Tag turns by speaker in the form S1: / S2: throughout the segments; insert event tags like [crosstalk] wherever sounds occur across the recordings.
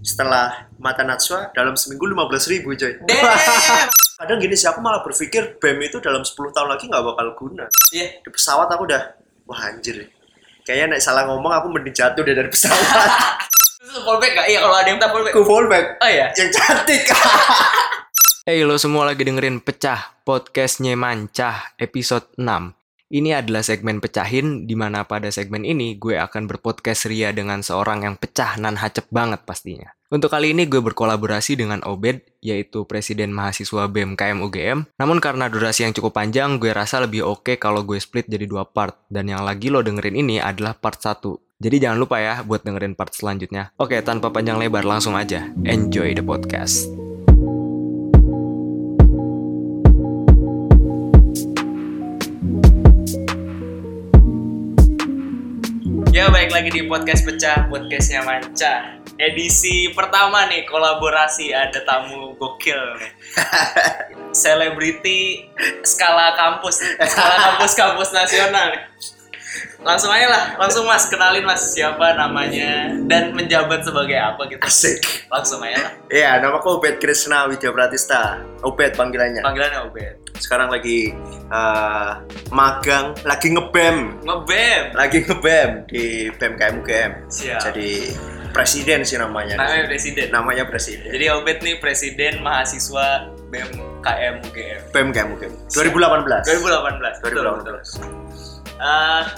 S1: setelah mata Natsua dalam seminggu 15 ribu coy. Kadang gini sih aku malah berpikir BEM itu dalam 10 tahun lagi nggak bakal guna.
S2: Iya.
S1: Di pesawat aku udah wah anjir. Kayaknya naik salah ngomong aku mending jatuh deh dari pesawat. [laughs]
S2: Itu fallback gak? Iya kalau ada yang tak fallback.
S1: Aku fallback.
S2: Oh iya.
S1: Yang cantik.
S3: Hey lo semua lagi dengerin Pecah, podcastnya Mancah, episode 6. Ini adalah segmen pecahin, di mana pada segmen ini gue akan berpodcast ria dengan seorang yang pecah nan hacep banget pastinya. Untuk kali ini gue berkolaborasi dengan Obed, yaitu Presiden Mahasiswa BMKM UGM. Namun karena durasi yang cukup panjang, gue rasa lebih oke kalau gue split jadi dua part. Dan yang lagi lo dengerin ini adalah part 1. Jadi jangan lupa ya buat dengerin part selanjutnya. Oke, tanpa panjang lebar langsung aja. Enjoy the podcast.
S2: Ya baik lagi di podcast pecah, podcastnya manca. Edisi pertama nih kolaborasi ada tamu gokil nih. [laughs] Selebriti skala kampus, skala kampus-kampus nasional nih. Langsung aja lah, langsung mas kenalin mas siapa namanya dan menjabat sebagai apa gitu.
S1: Asik.
S2: Langsung aja lah.
S1: Iya, namaku Obed Krishna Widya Pratista. Obed panggilannya.
S2: Panggilannya Obed.
S1: Sekarang lagi eh, magang, lagi ngebem,
S2: Ngebem.
S1: lagi ngebem di BMKM UGM.
S2: Siap.
S1: Jadi presiden sih namanya.
S2: Namanya presiden.
S1: Namanya presiden.
S2: Jadi Obed nih presiden mahasiswa BMKM UGM.
S1: BMKM UGM. 2018.
S2: 2018. Betul, betul.
S1: 2018.
S2: Ah,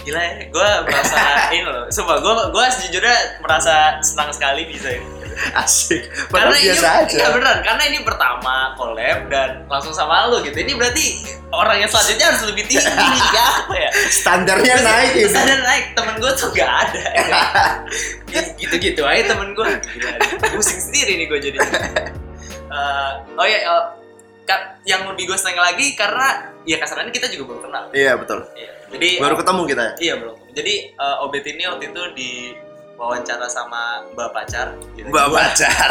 S2: gila ya, gue merasa [laughs] ini loh. Sumpah, gue gue sejujurnya merasa senang sekali bisa ini.
S1: Asik.
S2: Karena
S1: biasa
S2: ini,
S1: aja.
S2: ya beneran, karena ini pertama collab dan langsung sama lu gitu. Ini berarti orang yang selanjutnya harus lebih tinggi, [laughs] ya apa ya?
S1: Standarnya naik gitu.
S2: Standar naik, temen gue tuh gak ada. [laughs] Gitu-gitu aja temen gue. Pusing sendiri nih gue jadi. Eh, oh ya, eh, ka- yang lebih gue seneng lagi karena ya kasarannya kita juga belum kenal.
S1: Iya betul.
S2: Iya. Jadi
S1: Baru ketemu kita.
S2: Iya belum. Jadi uh, Obet ini waktu itu di wawancara sama Mbak Pacar. gitu.
S1: Mbak Pacar.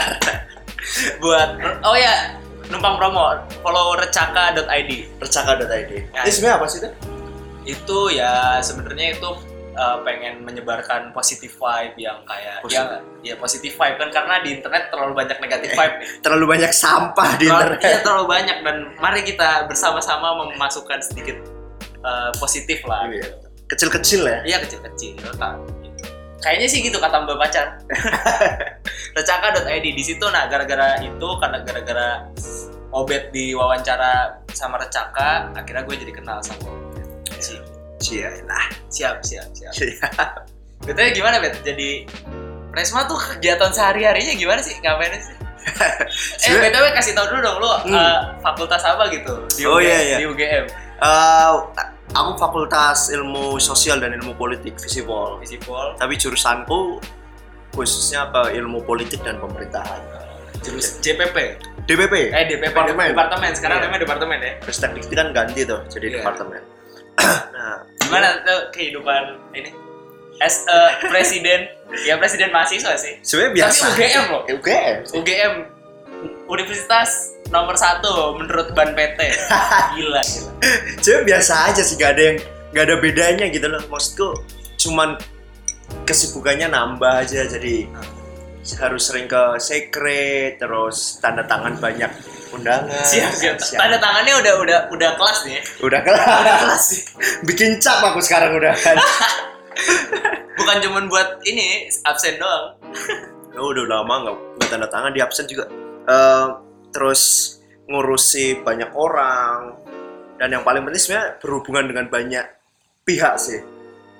S1: [laughs]
S2: Buat oh ya numpang promo follow recaka.id.
S1: Percaka.id.
S2: Ya.
S1: Ini sebenarnya apa sih itu?
S2: Itu ya sebenarnya itu uh, pengen menyebarkan positive vibe yang kayak
S1: Positif.
S2: ya ya positive vibe kan karena di internet terlalu banyak negatif vibe. [laughs]
S1: Terlalu banyak sampah di
S2: terlalu,
S1: internet.
S2: iya, terlalu banyak dan mari kita bersama-sama memasukkan sedikit uh, positif lah.
S1: Iya. Kecil-kecil ya.
S2: Iya kecil-kecil kan. Kayaknya sih gitu kata Mbak Pacar. [laughs] Recaka.id di situ nah gara-gara itu karena gara-gara Obet di wawancara sama Recaka akhirnya gue jadi kenal sama Obet. Si-
S1: Cia lah.
S2: Siap siap siap.
S1: Siap.
S2: Betulnya gimana Bet? Jadi Presma tuh kegiatan sehari-harinya gimana sih? Ngapain sih? [laughs] eh BTW kasih tau dulu dong lu
S1: Hmm.
S2: eh, fakultas apa gitu di
S1: Oh,
S2: UGM,
S1: iya, iya.
S2: di UGM.
S1: Eh, aku fakultas ilmu sosial dan ilmu politik Visipol.
S2: Visipol.
S1: Tapi jurusanku khususnya ke ilmu politik dan pemerintahan.
S2: Jurus JPP.
S1: DPP.
S2: Eh DPP
S1: Departemen.
S2: departemen. Sekarang namanya departemen ya.
S1: Ristek Dikti kan ganti tuh jadi
S2: Iya.
S1: departemen. [clears throat] nah,
S2: Gimana tuh kehidupan ini? As a presiden, ya presiden mahasiswa sih.
S1: sebenarnya biasa.
S2: Tapi UGM loh.
S1: UGM.
S2: UGM Universitas nomor satu menurut Ban PT. [laughs] Gila, gila.
S1: Sebenarnya biasa aja sih, gak ada yang gak ada bedanya gitu loh. Maksudku cuman kesibukannya nambah aja jadi harus sering ke sekret terus tanda tangan banyak undangan
S2: Siap, siap. Tanda tangannya udah udah udah kelas nih. ya.
S1: udah kelar [laughs]
S2: Udah kelas sih.
S1: bikin cap aku sekarang udah kan [laughs]
S2: Bukan cuman buat ini absen doang.
S1: Oh, udah lama nggak nggak tanda tangan di absen juga Terus ngurusi banyak orang. Dan yang paling penting sebenarnya berhubungan dengan banyak pihak sih.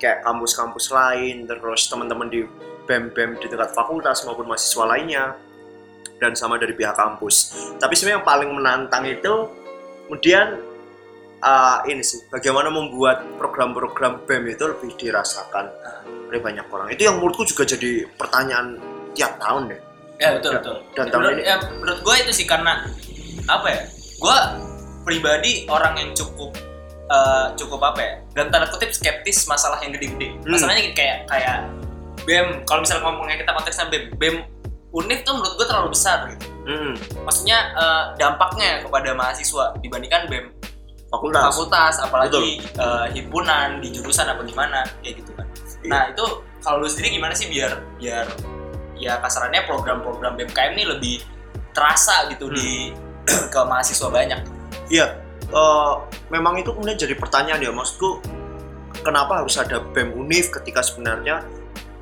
S1: Kayak kampus-kampus lain terus teman-teman di bem-bem di tingkat fakultas maupun mahasiswa lainnya. Dan sama dari pihak kampus. Tapi sebenarnya yang paling menantang itu kemudian eh, ini sih bagaimana membuat program-program BEM itu lebih dirasakan oleh banyak orang. Itu yang menurutku juga jadi pertanyaan tiap tahun deh
S2: Ya betul betul.
S1: Dan tahun
S2: menurut,
S1: ini-
S2: ya, menurut gue itu sih karena apa ya? Gue pribadi orang yang cukup eh, cukup apa ya? Dan tanda kutip skeptis masalah yang gede-gede.
S1: Hmm.
S2: Masalahnya kayak kayak BEM. Kalau misalnya ngomongnya kita konteksnya BEM, BEM Unif tuh menurut gue terlalu besar gitu.
S1: Hmm,
S2: Maksudnya eh, dampaknya kepada mahasiswa dibandingkan BEM
S1: fakultas.
S2: fakultas, apalagi eh, himpunan di jurusan apa gimana kayak gitu kan.
S1: Iya.
S2: Nah itu kalau lu sendiri gimana sih biar biar ya kasarannya program-program BMKM ini lebih terasa gitu
S1: Hmm.
S2: di [clears throat] ke mahasiswa banyak.
S1: Iya, eh, memang itu kemudian jadi pertanyaan ya, maksudku kenapa harus ada BEM Univ ketika sebenarnya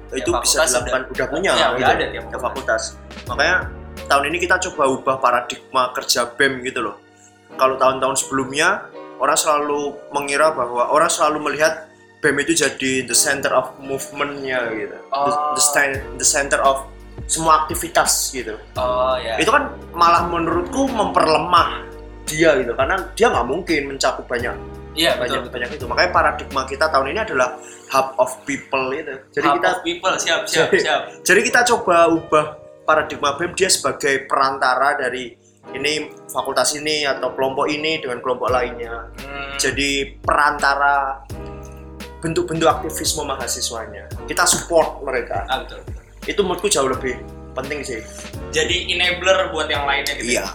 S2: Ya,
S1: itu bisa dilakukan udah, punya
S2: Iya,
S1: gitu,
S2: udah ada tiap
S1: tiap fakultas. Makanya tahun ini kita coba ubah paradigma kerja BEM gitu loh. Kalau tahun-tahun sebelumnya orang selalu mengira bahwa orang selalu melihat BEM itu jadi the center of movement-nya gitu. The,
S2: Oh.
S1: the, stand- the center of semua aktivitas gitu
S2: Oh ya.
S1: itu kan malah menurutku memperlemah dia gitu karena dia nggak mungkin mencakup banyak
S2: Iya
S1: banyak
S2: betul.
S1: banyak itu makanya paradigma kita tahun ini adalah hub of people itu jadi
S2: Hub
S1: kita
S2: of people siap siap
S1: Jadi-
S2: siap.
S1: jadi kita coba ubah paradigma BEM dia sebagai perantara dari ini fakultas ini atau kelompok ini dengan kelompok lainnya
S2: Hmm,
S1: jadi perantara bentuk-bentuk aktivisme mahasiswanya kita support mereka
S2: ah, betul. betul.
S1: itu menurutku jauh lebih penting sih
S2: Jadi enabler buat yang lainnya gitu.
S1: Iya.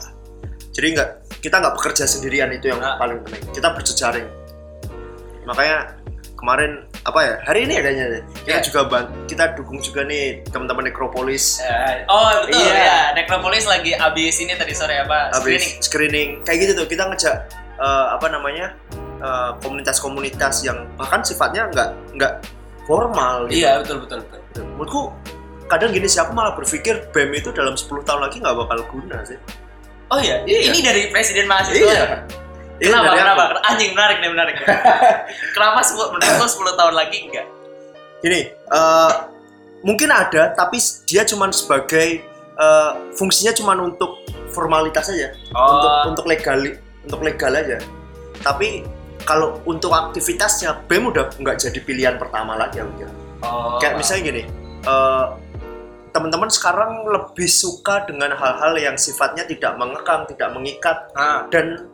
S1: Jadi nggak kita nggak bekerja sendirian itu yang
S2: Nah.
S1: paling penting. Kita berjejaring. Makanya kemarin apa ya hari ini ya kayaknya deh, kita
S2: Iya.
S1: juga ban kita dukung juga nih teman-teman Necropolis
S2: Eh, oh betul
S1: Iya.
S2: ya. Necropolis lagi abis ini tadi sore apa?
S1: habis
S2: Screening.
S1: screening kayak gitu tuh kita ngejak eh, apa namanya eh, komunitas-komunitas yang bahkan sifatnya nggak nggak formal gitu.
S2: Iya betul betul betul.
S1: Menurutku kadang gini sih aku malah berpikir BEM itu dalam 10 tahun lagi nggak bakal guna sih.
S2: Oh iya,
S1: Iya.
S2: ini dari presiden mahasiswa.
S1: Iya. Ini
S2: Kenapa?
S1: dari
S2: Kenapa?
S1: aku.
S2: Anjing menarik nih menarik. [laughs] kenapa menurut lo 10 tahun lagi enggak?
S1: Gini, eh, mungkin ada, tapi dia cuman sebagai eh, fungsinya cuman untuk formalitas aja, untuk untuk legal, untuk legal aja. Tapi kalau untuk aktivitasnya BEM udah nggak jadi pilihan pertama lagi aku kira.
S2: oh.
S1: Kayak misalnya gini, eh, teman-teman sekarang lebih suka dengan hal-hal yang sifatnya tidak mengekang, tidak mengikat,
S2: Ah,
S1: dan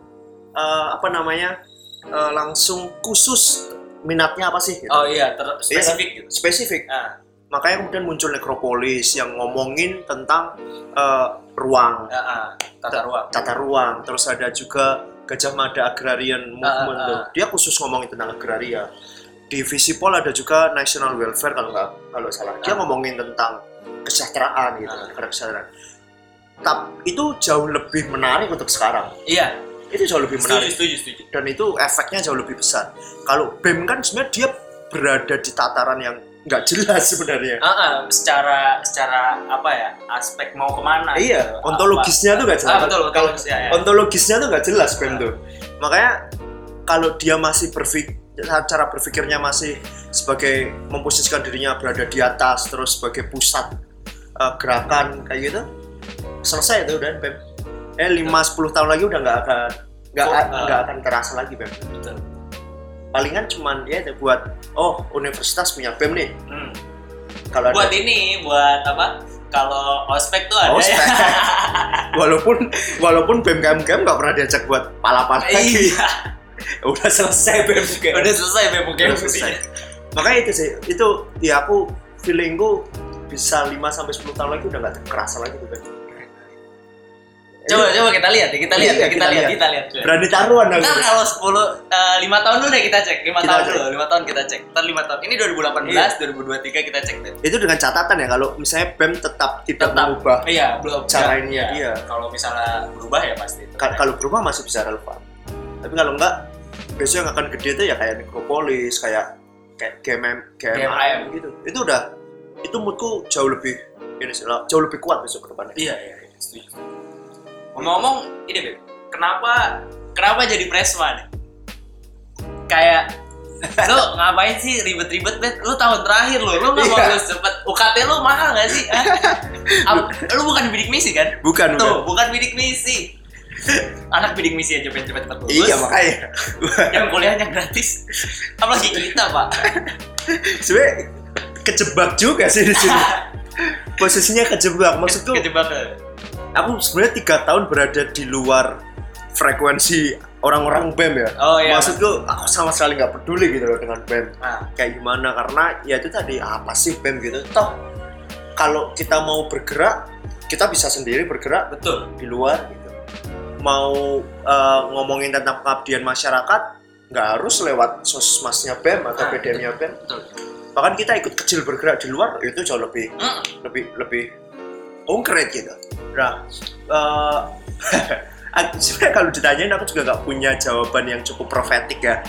S1: eh, apa namanya eh, langsung khusus minatnya apa sih? Gitu.
S2: oh iya, ter- spesifik gitu.
S1: Spesifik.
S2: Ah,
S1: makanya kemudian muncul nekropolis yang ngomongin tentang eh, ruang
S2: ah, ah, tata ruang.
S1: tata ruang terus ada juga Gajah Mada Agrarian Movement
S2: ah,
S1: tuh. dia khusus ngomongin tentang agraria. Di Visipol ada juga National Welfare kalau nggak kalau salah. Dia
S2: Ah.
S1: ngomongin tentang kesejahteraan gitu negara kesejahteraan. Tapi itu jauh lebih menarik untuk sekarang.
S2: Iya,
S1: itu jauh lebih
S2: setuju,
S1: menarik.
S2: setuju, setuju.
S1: dan itu efeknya jauh lebih besar. Kalau BEM kan sebenarnya dia berada di tataran yang nggak jelas sebenarnya
S2: Ah, ah, secara secara apa ya aspek mau ke mana?
S1: Iya,
S2: gitu.
S1: ontologisnya tuh nggak
S2: Apa-
S1: jelas.
S2: Ah, betul, betul.
S1: Kalau
S2: ya, ya.
S1: ontologisnya tuh nggak jelas BEM tuh. Makanya kalau dia masih berpikir cara berpikirnya masih sebagai memposisikan dirinya berada di atas terus sebagai pusat eh, gerakan kayak gitu selesai itu udah BEM. Eh 5 10 tahun lagi udah nggak akan nggak
S2: ah.
S1: nggak akan terasa lagi BEM.
S2: Betul.
S1: Palingan cuman ya buat oh universitas punya BEM nih.
S2: Hmm.
S1: Kalau
S2: Buat
S1: ada
S2: ini, buat apa? Kalau ospek tuh ada
S1: Ospek.
S2: ya. [laughs]
S1: walaupun walaupun BEM KMKM nggak pernah diajak buat palapan lagi.
S2: iya. [laughs]
S1: udah selesai BEM juga.
S2: Udah selesai BEM
S1: Udah selesai. Makanya itu sih, itu ya aku feelingku bisa 5 sampai 10 tahun lagi udah nggak kerasa lagi tuh BEM.
S2: Coba coba kita lihat ya, kita lihat,
S1: Iya,
S2: ya, kita,
S1: kita
S2: lihat,
S1: lihat.
S2: kita lihat.
S1: Berani taruhan aku.
S2: Ntar kalau 10 eh, 5 tahun dulu deh kita cek. 5
S1: Kita
S2: tahun
S1: cek.
S2: dulu, 5 tahun kita cek. Ntar 5 tahun. Ini 2018,
S1: Iya.
S2: 2023 kita cek deh.
S1: Itu dengan catatan ya kalau misalnya BEM tetap tidak
S2: Tetap.
S1: mengubah
S2: Iya, belum
S1: Cara
S2: ya,
S1: ini
S2: iya.
S1: dia.
S2: Kalau misalnya berubah ya pasti itu.
S1: Ka- kalau berubah masih bisa relevan. Tapi kalau enggak besok yang akan gede itu ya kayak Necropolis, kayak kayak GMM, GMM,
S2: GMM.
S1: gitu. Itu udah itu moodku jauh lebih ini sih, jauh lebih kuat besok ke depannya.
S2: Iya, iya, iya. Setuju. Ngomong-ngomong, ini Beb, kenapa kenapa jadi presma nih? Kayak lu ngapain sih ribet-ribet bet lu tahun terakhir lu lu nggak mau
S1: Iya.
S2: lulus cepet UKT lu mahal gak sih lu bukan bidik misi kan
S1: Bukan,
S2: tuh
S1: bukan.
S2: bukan bidik misi anak bidik misi aja pengen cepet-cepet lulus
S1: Iya makanya.
S2: yang kuliahnya gratis apalagi kita pak
S1: Sebenarnya kejebak juga sih di sini. [laughs] Posisinya kejebak. Maksudku,
S2: kejebak
S1: aku sebenarnya tiga tahun berada di luar frekuensi orang-orang BEM ya.
S2: oh iya
S1: Maksudku, aku sama sekali nggak peduli gitu loh dengan BEM.
S2: nah,
S1: Kayak gimana, karena ya itu tadi, apa sih BEM gitu. Toh, kalau kita mau bergerak, kita bisa sendiri bergerak
S2: betul
S1: di luar gitu. Mau eh, ngomongin tentang pengabdian masyarakat, nggak harus lewat sosmasnya BEM atau
S2: Ah,
S1: PDM-nya BEM.
S2: betul
S1: bahkan kita ikut kecil bergerak di luar itu jauh lebih
S2: Mm.
S1: lebih lebih konkret gitu nah [laughs] aku- sebenarnya kalau ditanyain aku juga nggak punya jawaban yang cukup profetik ya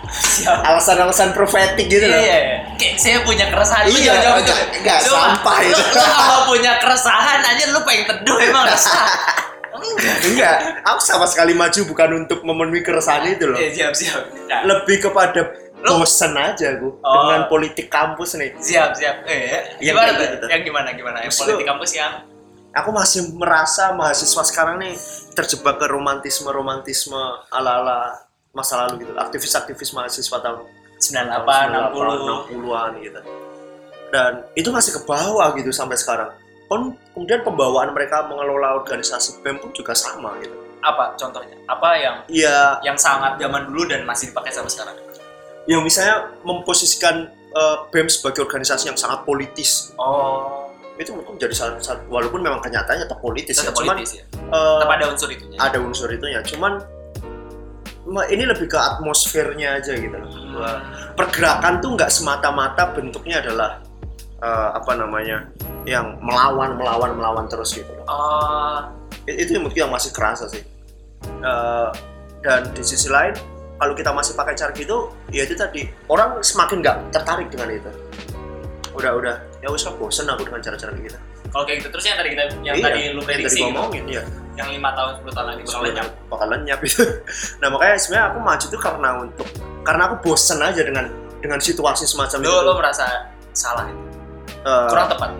S1: [laughs] alasan-alasan profetik gitu
S2: Iya,
S1: loh
S2: iya, iya. Kayak saya punya keresahan. Lu
S1: Iya,
S2: jawab
S1: enggak,
S2: itu.
S1: enggak, sampah itu.
S2: Lu kalau punya keresahan aja lu pengen teduh emang [laughs] resah. Enggak.
S1: enggak aku sama sekali maju bukan untuk memenuhi keresahan itu loh
S2: Iya, siap, siap. Nah,
S1: lebih kepada
S2: Lu-
S1: bosen aja gue
S2: Oh.
S1: dengan politik kampus nih
S2: siap, siap. Eh,
S1: Yang
S2: gimana tuh?
S1: gitu.
S2: Yang gimana, gimana? Yang politik kampus yang
S1: aku masih merasa mahasiswa sekarang nih terjebak ke romantisme romantisme ala ala masa lalu gitu. Aktivis-aktivis mahasiswa tahun
S2: 98, 60.
S1: 60-an gitu. Dan itu masih ke bawah gitu sampai sekarang. Pun- kemudian pembawaan mereka mengelola organisasi BEM pun juga sama gitu.
S2: Apa contohnya? Apa yang
S1: Iya,
S2: yang sangat zaman dulu dan masih dipakai sampai sekarang?
S1: yang misalnya memposisikan eh, BEM sebagai organisasi yang sangat politis.
S2: Oh,
S1: itu mungkin menjadi salah satu walaupun memang kenyataannya tetap politis
S2: tetap
S1: ya cuman
S2: politis ya.
S1: eh,
S2: Tetap ada unsur itunya.
S1: ada unsur itunya cuman ma- ini lebih ke atmosfernya aja gitu loh
S2: Hmm.
S1: Pergerakan tuh nggak semata-mata bentuknya adalah eh, apa namanya yang melawan melawan melawan terus gitu loh
S2: Oh,
S1: I- itu yang mungkin yang masih kerasa sih Eh, dan di sisi lain kalau kita masih pakai cara gitu ya itu tadi orang semakin nggak tertarik dengan itu udah udah ya usah bosen aku dengan cara-cara gitu
S2: kalau kayak gitu terus yang tadi kita yang
S1: Iya,
S2: tadi lu
S1: yang
S2: prediksi
S1: tadi
S2: gitu,
S1: ya
S2: yang lima tahun 10 tahun lagi bakal lenyap.
S1: bakal lenyap itu [laughs] nah makanya sebenarnya aku maju itu karena untuk karena aku bosen aja dengan dengan situasi semacam
S2: Lu
S1: itu
S2: lu merasa salah itu.
S1: Eh,
S2: Kurang tepat.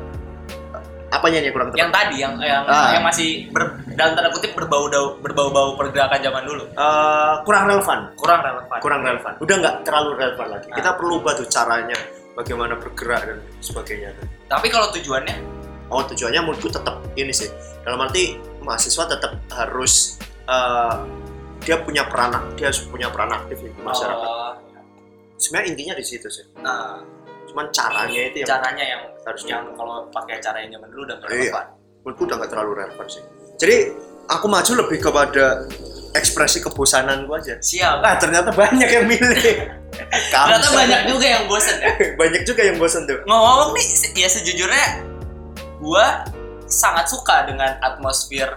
S1: apanya yang kurang tepat
S2: Yang tadi yang yang
S1: Ah.
S2: yang masih ber, dalam tanda kutip berbau berbau-bau pergerakan zaman dulu.
S1: Eh, kurang relevan
S2: Kurang relevan.
S1: kurang relevan udah nggak terlalu relevan lagi
S2: Ah.
S1: kita perlu ubah tuh caranya bagaimana bergerak dan sebagainya
S2: Tapi kalau tujuannya?
S1: Oh tujuannya menurutku tetap ini sih. Dalam arti mahasiswa tetap harus eh, dia punya peran dia harus punya peran aktif di masyarakat.
S2: Oh,
S1: sebenarnya intinya di situ sih.
S2: Nah,
S1: cuman caranya itu yang
S2: caranya yang
S1: harus
S2: yang kalau pakai cara yang zaman dulu udah nggak
S1: Iya. menurutku udah nggak terlalu relevan sih. Jadi aku maju lebih kepada ekspresi kebosanan gua aja.
S2: Siap.
S1: nah ternyata banyak yang milih [laughs]
S2: Ternyata
S1: Kamsat.
S2: banyak juga yang bosen ya. [laughs]
S1: banyak juga yang bosan tuh
S2: Ngomong nih, ya sejujurnya gua sangat suka dengan atmosfer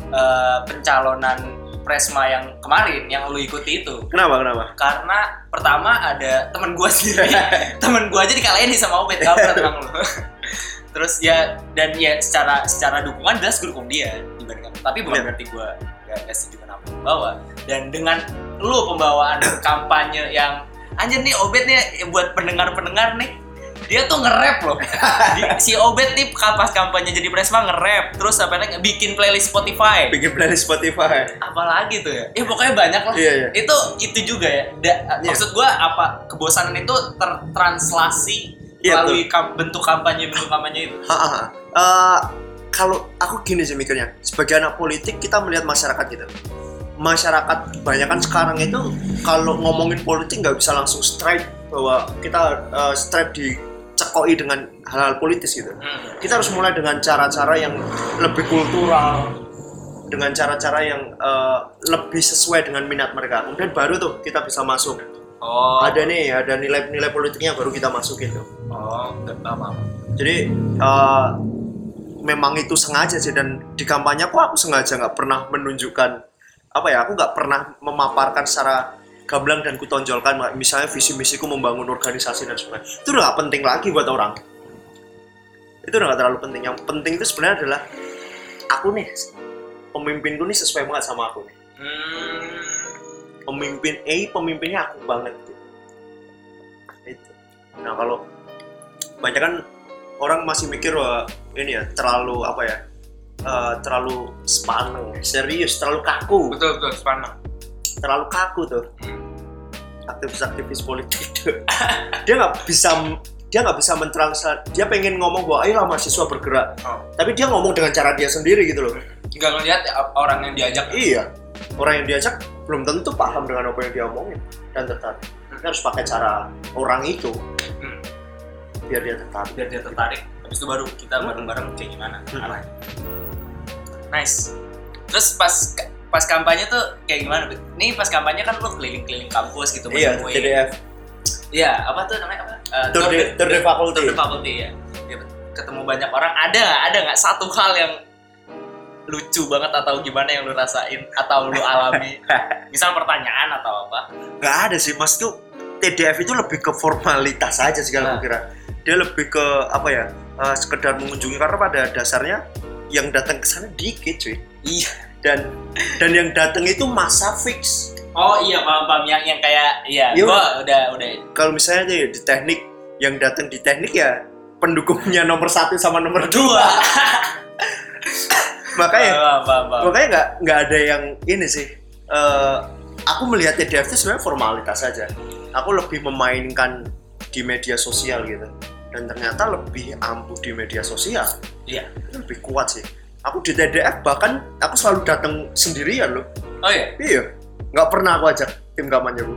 S2: eh, pencalonan Presma yang kemarin yang lu ikuti itu.
S1: kenapa kenapa
S2: Karena pertama ada temen gua sendiri, [laughs] temen gua aja dikalahin nih sama Obet kampret emang lu. [laughs] Terus ya dan ya secara secara dukungan jelas gue dukung dia dibandingkan. Tapi bukan
S1: Iya.
S2: berarti gua gak, gak setuju kenapa lu bawa. Dan dengan lu pembawaan kampanye yang anjir nih Obet nih buat pendengar-pendengar nih dia tuh nge-rap loh. [laughs] Di- si Obet nih pas kampanye jadi Presma nge-rap terus apa lagi bikin playlist Spotify.
S1: bikin playlist Spotify
S2: Apalagi tuh ya? Ya pokoknya banyak lah
S1: iya iya
S2: itu itu juga ya Da-
S1: Iya.
S2: maksud gua apa kebosanan itu tertranslasi
S1: Iya,
S2: melalui kam- bentuk kampanye bentuk kampanye itu
S1: Ha, ha, ha. Eh, kalau aku gini sih mikirnya sebagai anak politik kita melihat masyarakat gitu masyarakat kebanyakan sekarang itu kalau ngomongin politik nggak bisa langsung straight bahwa kita eh, straight dicekoi dengan hal-hal politis gitu.
S2: Hmm.
S1: kita harus mulai dengan cara-cara yang lebih kultural dengan cara-cara yang eh, lebih sesuai dengan minat mereka. Kemudian baru tuh kita bisa masuk.
S2: Oh.
S1: Ada nih ada nilai-nilai politiknya baru kita masukin tuh
S2: oh apa
S1: jadi eh, memang itu sengaja sih dan di kampanye aku aku sengaja nggak pernah menunjukkan apa ya aku nggak pernah memaparkan secara gamblang dan kutonjolkan misalnya visi misiku membangun organisasi dan sebagainya. Itu udah nggak penting lagi buat orang. Itu udah nggak terlalu penting. Yang penting itu sebenarnya adalah aku nih pemimpinku nih sesuai banget sama aku nih.
S2: Hmm.
S1: pemimpin A pemimpinnya aku banget gitu. itu. Nah kalau banyak kan orang masih mikir wah ini ya terlalu apa ya eh, terlalu sepaneng serius terlalu kaku
S2: betul betul sepanjang
S1: terlalu kaku tuh aktivis-aktivis politik tuh [laughs] dia nggak bisa dia nggak bisa mentranslate dia pengen ngomong bahwa ayolah mahasiswa bergerak
S2: Oh.
S1: tapi dia ngomong dengan cara dia sendiri gitu loh
S2: nggak ngeliat orang yang diajak
S1: Iya, orang yang diajak belum tentu paham dengan apa yang dia omongin dan tertarik. Kita harus pakai cara orang itu
S2: Hmm.
S1: biar dia tertarik.
S2: biar dia tertarik habis itu baru kita
S1: Hmm.
S2: bareng-bareng kayak gimana
S1: Hmm.
S2: arahnya nice terus pas pas kampanye tuh kayak gimana Bet? nih pas kampanye kan lu keliling-keliling kampus gitu
S1: Iya,
S2: menemui-
S1: TDF.
S2: Iya, apa tuh namanya apa? eh,
S1: Tour de, tour de faculty.
S2: Tour de faculty ya. Ketemu banyak orang. Ada? Ada nggak satu hal yang lucu banget atau gimana yang lu rasain atau lu alami? [laughs] Misal pertanyaan atau apa?
S1: Nggak ada sih, mas tuh TDF itu lebih ke formalitas aja sih kalau
S2: Nah.
S1: kira. Dia lebih ke apa ya? eh, sekedar mengunjungi karena pada dasarnya yang datang ke sana dikit cuy.
S2: Iya.
S1: Dan dan yang datang itu masa fix.
S2: Oh iya paham paham yang yang kayak iya.
S1: Iya,
S2: Gua udah udah.
S1: Kalau misalnya aja ya di teknik yang datang di teknik ya pendukungnya nomor satu sama nomor dua. [laughs] Makanya
S2: Paham paham paham.
S1: makanya nggak nggak ada yang ini sih Eh, aku melihat TDF itu sebenarnya formalitas saja aku lebih memainkan di media sosial gitu dan ternyata lebih ampuh di media sosial
S2: Iya.
S1: itu lebih kuat sih aku di TDF bahkan aku selalu datang sendirian loh
S2: Oh iya.
S1: iya nggak pernah aku ajak tim kampanye bu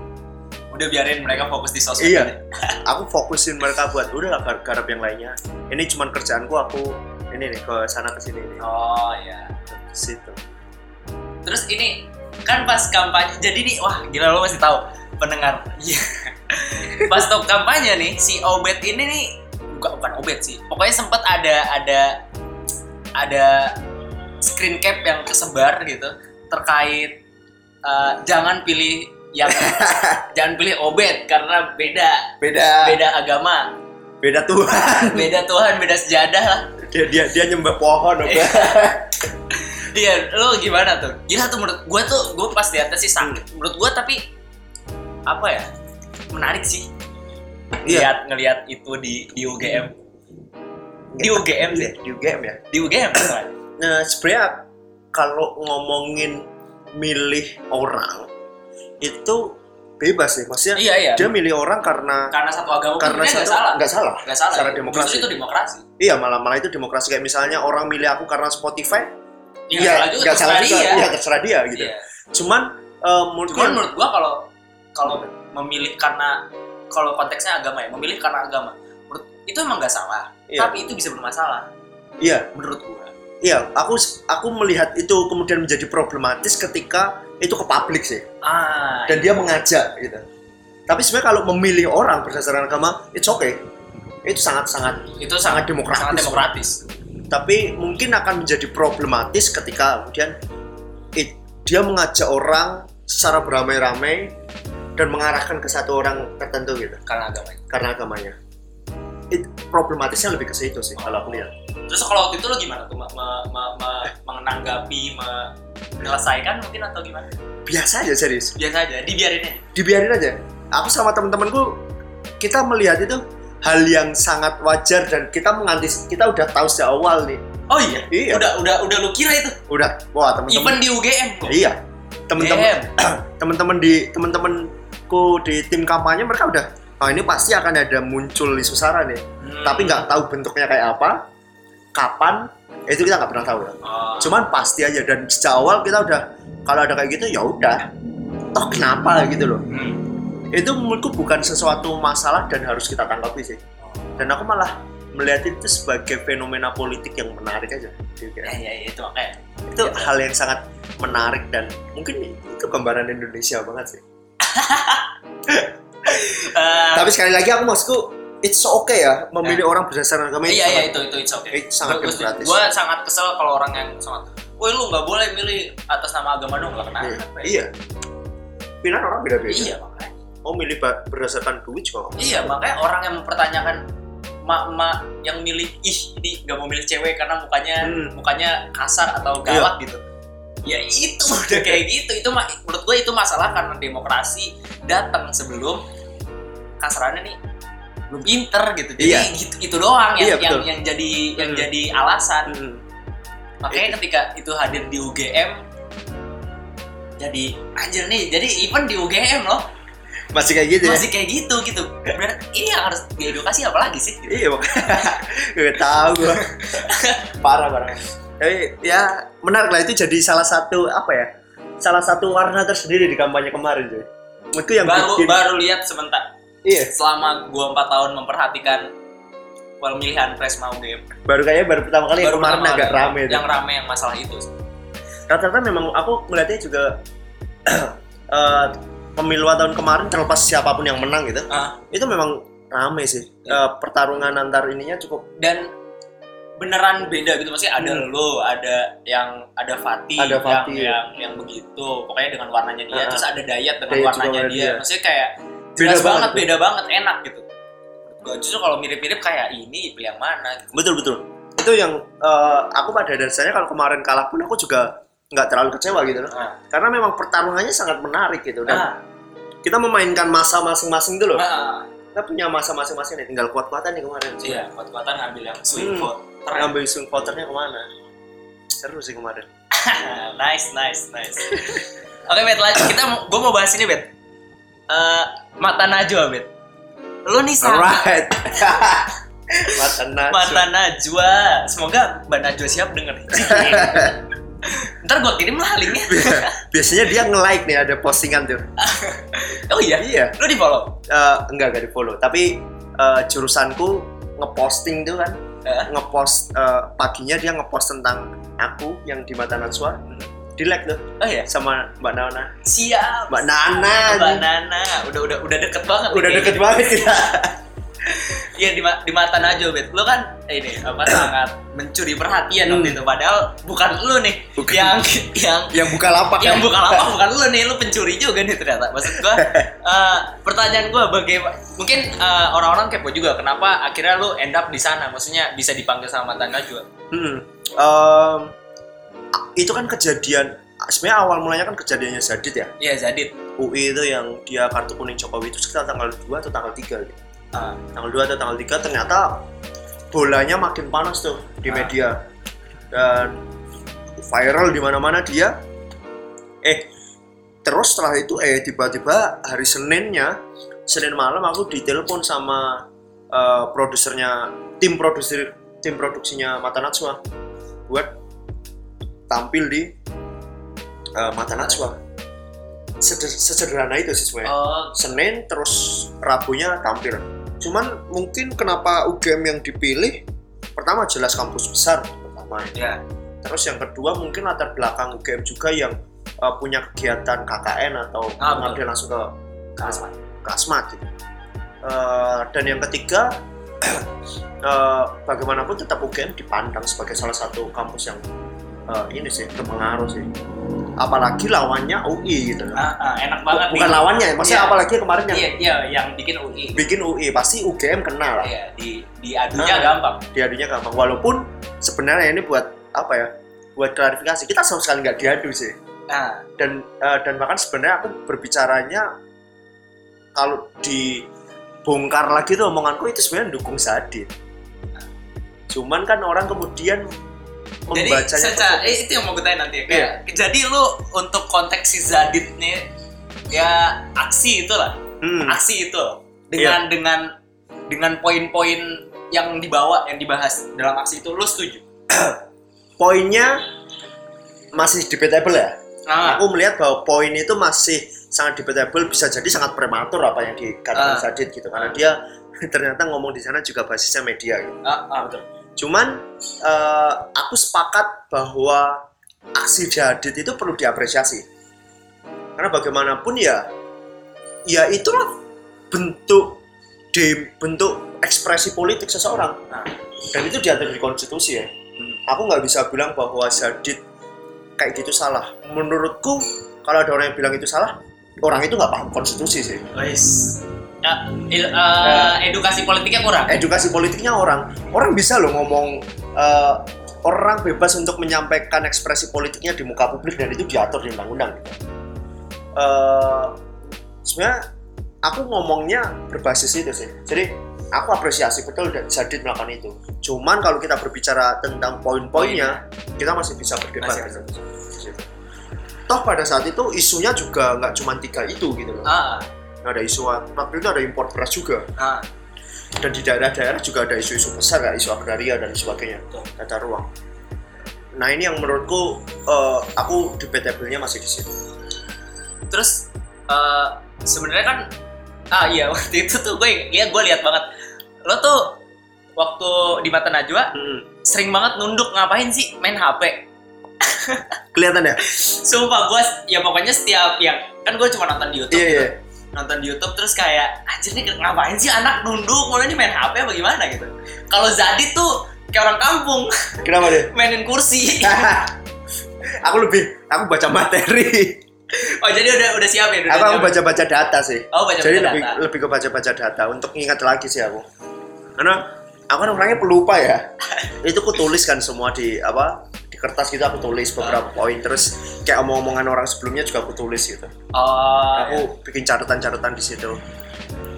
S2: Udah biarin mereka fokus di sosmed.
S1: Iya. [laughs] aku fokusin mereka buat udah lah gar- garap yang lainnya ini cuman kerjaanku aku ini nih ke sana ke sini nih
S2: Oh iya.
S1: ke situ
S2: Terus ini kan pas kampanye jadi nih wah gila lo masih tahu pendengar. Iya. [laughs] pas top kampanye nih si Obet ini nih bukan bukan Obet sih. Pokoknya sempat ada ada ada screen cap yang kesebar gitu terkait eh, jangan pilih yang [laughs] jangan pilih Obet karena beda
S1: beda
S2: beda agama,
S1: beda Tuhan
S2: beda Tuhan, beda sejadah lah.
S1: dia dia dia nyembah pohon apa
S2: Iya, lo gimana tuh? Gila tuh menurut gue tuh, gue pas liatnya sih sakit. Menurut gue tapi apa ya? Menarik sih.
S1: Iya.
S2: Lihat ngelihat itu di di UGM. Di UGM sih.
S1: di UGM ya
S2: Di UGM kan? [clears throat]
S1: nah sebenarnya kalau ngomongin milih orang itu bebas sih maksudnya
S2: Iya iya.
S1: dia milih orang karena
S2: Karena satu agama
S1: karena satu
S2: salah.
S1: nggak salah
S2: Nggak salah.
S1: secara
S2: ya.
S1: demokrasi.
S2: Justru itu demokrasi.
S1: iya malah malah itu demokrasi kayak misalnya orang milih aku karena Spotify
S2: Iya,
S1: iya
S2: salah juga
S1: nggak salah juga
S2: dia.
S1: iya terserah dia gitu
S2: Iya.
S1: cuman eh, menurut
S2: Cuman
S1: gue
S2: menurut gua kalau kalau memilih karena kalau konteksnya agama ya, memilih karena agama. Menurut itu emang nggak salah.
S1: Iya.
S2: Tapi itu bisa bermasalah
S1: iya
S2: menurut gua.
S1: iya aku aku melihat itu kemudian menjadi problematis ketika itu ke publik sih
S2: Ah.
S1: dan dia mengajak gitu tapi sebenarnya kalau memilih orang berdasarkan agama it's okay itu sangat sangat
S2: itu
S1: sangat
S2: sangat
S1: demokratis.
S2: sangat demokratis.
S1: tapi mungkin akan menjadi problematis ketika kemudian it- dia mengajak orang secara beramai-ramai dan mengarahkan ke satu orang tertentu gitu
S2: karena agamanya.
S1: karena agamanya. It, problematisnya lebih ke situ sih kalau aku lihat.
S2: Terus kalau waktu itu lo gimana tuh me, me, me- me- menanggapi, me- menyelesaikan mungkin atau gimana?
S1: Biasa aja serius,
S2: Biasa aja, dibiarin aja.
S1: dibiarin aja. Aku sama teman-temanku kita melihat itu hal yang sangat wajar dan kita mengantis kita udah tahu sejak awal nih.
S2: Oh iya,
S1: Iya.
S2: udah udah udah lu kira itu.
S1: Udah, wah teman-teman.
S2: Even di UGM kok.
S1: Iya, teman-teman
S2: Damn. [clears throat]
S1: teman-teman di teman-temanku di tim kampanye mereka udah oh ini pasti akan ada muncul isu sara nih
S2: Hmm.
S1: tapi nggak tahu bentuknya kayak apa kapan itu kita nggak pernah tahu ya
S2: Oh.
S1: cuman pasti aja dan sejak awal kita udah kalau ada kayak gitu ya udah toh kenapa gitu loh
S2: Hmm.
S1: itu menurutku bukan sesuatu masalah dan harus kita tanggapi sih dan aku malah melihat itu sebagai fenomena politik yang menarik aja Gitu
S2: Ya,
S1: ya.
S2: ya, ya, itu makanya.
S1: itu hal yang sangat menarik dan mungkin itu gambaran Indonesia banget sih [laughs] [laughs]
S2: Eh,
S1: Tapi sekali lagi aku maksudku it's okay ya memilih orang berdasarkan agama itu
S2: iya, iya,
S1: sangat-
S2: itu, itu, it's okay.
S1: itu sangat
S2: Gua- gua-
S1: demokratis.
S2: Gua sangat kesel kalau orang yang sangat, woi lu nggak boleh milih atas nama agama dong, lah kenapa?
S1: Iya. Iya. Pilihan orang beda-beda.
S2: Iya, makanya.
S1: Mau milih berdasarkan duit juga nggak
S2: Iya, makanya orang yang mempertanyakan mak-mak yang milih ih ini nggak mau milih cewek karena mukanya
S1: Hmm.
S2: mukanya kasar atau galak gitu. Ya itu [laughs] udah kayak gitu. Itu menurut gue itu masalah karena demokrasi datang sebelum kasarannya nih belum pinter gitu. Jadi
S1: Iya.
S2: gitu itu doang
S1: Iya,
S2: yang yang,
S1: betul.
S2: yang jadi yang
S1: Hmm.
S2: jadi alasan.
S1: Hmm.
S2: Makanya ketika itu hadir di UGM jadi anjir nih. Jadi even di UGM loh
S1: Masih kayak gitu ya?
S2: masih kayak gitu gitu. Berarti ini yang harus diedukasi apa lagi sih? Gitu.
S1: Iya, [laughs] gak tahu gua. [laughs] parah parah. Tapi ya menarik lah itu jadi salah satu apa ya? Salah satu warna tersendiri di kampanye kemarin cuy. Menurutku yang
S2: baru
S1: bikin
S2: baru lihat sebentar
S1: iya,
S2: selama gua empat tahun memperhatikan pemilihan Presma UGM
S1: baru kayaknya baru pertama kali yang
S2: baru
S1: kemarin
S2: pertama
S1: agak rame tuh.
S2: yang rame yang masalah itu
S1: rata-rata memang aku melihatnya juga [clears throat] eh, pemilu tahun kemarin terlepas siapa pun yang menang gitu
S2: Ah.
S1: itu memang rame sih. Eh, pertarungan antar ininya cukup
S2: dan beneran beda gitu maksudnya ada
S1: Hmm.
S2: lo ada yang ada Fatih,
S1: Ada Fatih.
S2: yang, yang yang begitu pokoknya dengan warnanya dia
S1: Ah,
S2: terus ada Dayat dengan
S1: Dayat
S2: warnanya
S1: warna
S2: dia.
S1: dia.
S2: maksudnya kayak
S1: Beda
S2: jelas banget,
S1: banget tuh.
S2: beda banget enak gitu Gua justru kalau mirip-mirip kayak ini pilih yang mana gitu.
S1: betul betul. Itu yang eh, aku pada dasarnya kalau kemarin kalah pun aku juga nggak terlalu kecewa gitu loh.
S2: Nah,
S1: Karena memang pertarungannya sangat menarik gitu dan
S2: nah,
S1: kita memainkan masa masing-masing dulu.
S2: nah,
S1: Kita punya masa masing-masing nih, tinggal kuat-kuatan nih kemarin.
S2: iya kuat-kuatan ngambil yang swing
S1: Hmm.
S2: vote Keren.
S1: Ngambil swing voternya ke mana? Seru sih kemarin. [laughs]
S2: nice nice nice oke bet lanjut kita gue mau bahas ini bet Eh, mata najwa bet lo nih sama
S1: Alright. [laughs] Mata Najwa.
S2: Mata Najwa. Semoga Mbak Najwa siap denger. [laughs] Ntar gue kirim lah linknya.
S1: Biasanya dia nge-like nih ada postingan tuh.
S2: Oh iya?
S1: Iya.
S2: Lu di follow?
S1: Eh, enggak enggak di follow tapi eh, jurusanku ngeposting tuh kan
S2: Eh.
S1: ngepost eh, paginya dia ngepost tentang aku yang di mata Najwa di like tuh
S2: Oh iya?
S1: sama Mbak Nana
S2: Siap.
S1: Mbak Nana
S2: Mbak. Nana. Udah udah udah deket banget.
S1: udah deket banget kita [laughs] [laughs]
S2: Iya di, ma- di mata Najwa bet. Lu kan ini apa [coughs] sangat mencuri perhatian waktu
S1: Hmm.
S2: itu. Padahal bukan lu nih
S1: Bukan.
S2: yang yang [laughs]
S1: yang buka lapak
S2: yang
S1: kan? [laughs]
S2: bukan lapak bukan lu nih lu pencuri juga nih ternyata maksud gua eh, pertanyaan gua bagaimana mungkin eh, orang-orang kepo juga kenapa akhirnya lu end up di sana maksudnya bisa dipanggil sama mantan Najwa
S1: Hmm. Em, itu kan kejadian sebenarnya awal mulanya kan kejadiannya Zadit ya
S2: iya Zadit
S1: UI itu yang dia kartu kuning Jokowi itu sekitar tanggal 2 atau tanggal 3 gitu.
S2: Ah.
S1: Tanggal 2 atau tanggal 3 ternyata bolanya makin panas tuh di
S2: Ah.
S1: media. Dan viral di mana-mana dia. Eh, terus setelah itu eh tiba-tiba hari Seninnya, Senin malam aku ditelepon sama eh, produsernya tim produser tim produksinya Mata Najwa buat tampil di eh, Mata Najwa. Seder- Sesederhana itu sih sebenarnya.
S2: oh
S1: Senin terus Rabunya tampil. Cuman mungkin kenapa UGM yang dipilih pertama jelas kampus besar pertama ya. Terus yang kedua mungkin latar belakang UGM juga yang uh, punya kegiatan KKN atau
S2: Ah,
S1: mengambil langsung ke
S2: Kasmat.
S1: ke Asmat gitu. Uh, dan yang ketiga uh, [clears throat] bagaimanapun tetap UGM dipandang sebagai salah satu kampus yang uh, ini sih berpengaruh sih. Apalagi lawannya UI gitu.
S2: Ah, ah, enak banget
S1: Bukan
S2: nih.
S1: lawannya, maksudnya
S2: Iya.
S1: apalagi kemarin yang
S2: iya iya yang bikin UI
S1: bikin UI pasti UGM kenal lah
S2: iya di di adunya
S1: Ah.
S2: gampang
S1: diadunya gampang walaupun sebenarnya ini buat apa ya buat klarifikasi kita sama sekali nggak diadu sih
S2: nah
S1: dan eh, dan bahkan sebenarnya aku berbicaranya kalau dibongkar lagi tuh omonganku itu sebenarnya dukung Sadit cuman kan orang kemudian
S2: jadi secara eh, itu yang mau gue tanya nanti ya. Kayak, jadi lu untuk konteks si Zadit nih ya aksi itulah
S1: Hmm,
S2: aksi itu. Dengan dengan dengan poin-poin yang dibawa yang dibahas dalam aksi itu lu setuju? [clears throat]
S1: Poinnya masih debatable ya?
S2: Nah
S1: aku melihat bahwa poin itu masih sangat debatable bisa jadi sangat prematur apa yang dikatakan
S2: Ah.
S1: Sadit gitu. Karena dia [laughs] ternyata ngomong di sana juga basisnya media gitu.
S2: ah, ah, betul
S1: Cuman eh, aku sepakat bahwa aksi Jadid itu perlu diapresiasi. Karena bagaimanapun ya, ya itulah bentuk de, bentuk ekspresi politik seseorang.
S2: Nah.
S1: Dan itu diatur di konstitusi ya.
S2: Hmm.
S1: Aku nggak bisa bilang bahwa Jadid kayak gitu salah. Menurutku kalau ada orang yang bilang itu salah, orang itu nggak paham konstitusi sih.
S2: Guys, ya, il- eh, edukasi politiknya kurang.
S1: edukasi politiknya orang. Orang bisa loh ngomong eh, orang bebas untuk menyampaikan ekspresi politiknya di muka publik dan itu diatur di undang-undang. Eh, sebenarnya aku ngomongnya berbasis itu sih. Jadi aku apresiasi betul dan Zadid melakukan itu. Cuman kalau kita berbicara tentang poin-poinnya kita masih bisa berdebat.
S2: Masih
S1: situ. toh pada saat itu isunya juga nggak cuma tiga itu gitu loh.
S2: Ah,
S1: ada isu waktu itu ada impor beras juga.
S2: Ah,
S1: dan di daerah-daerah juga ada isu-isu besar ya isu agraria dan sebagainya. Tata ruang. Nah ini yang menurutku eh, aku debatable-nya masih di situ.
S2: Terus eh, sebenarnya kan ah iya [laughs] waktu itu tuh gue lihat gue lihat banget. Lo tuh waktu di mata Najwa
S1: hmm.
S2: sering banget nunduk ngapain sih? Main HP
S1: kelihatan ya? [laughs]
S2: Sumpah gue ya pokoknya setiap yang kan gue cuma nonton di YouTube
S1: iya.
S2: gitu. Nonton di YouTube terus kayak anjir nih ngapain sih anak nunduk mulai ini main HP apa gimana gitu kalau Zadit tuh kayak orang kampung
S1: Kenapa deh? [laughs]
S2: mainin kursi [laughs]
S1: aku lebih aku baca materi.
S2: oh jadi udah udah siap ya udah
S1: Aku aku
S2: siap.
S1: baca-baca data sih.
S2: oh baca
S1: Jadi
S2: data
S1: lebih lebih ke baca-baca data untuk ingat lagi sih aku. Karena aku kan orangnya pelupa ya. [laughs] Itu aku tulis kan semua di apa kertas gitu aku tulis beberapa poin terus kayak omong-omongan orang sebelumnya juga aku tulis gitu.
S2: oh
S1: Aku bikin catatan-catatan di situ.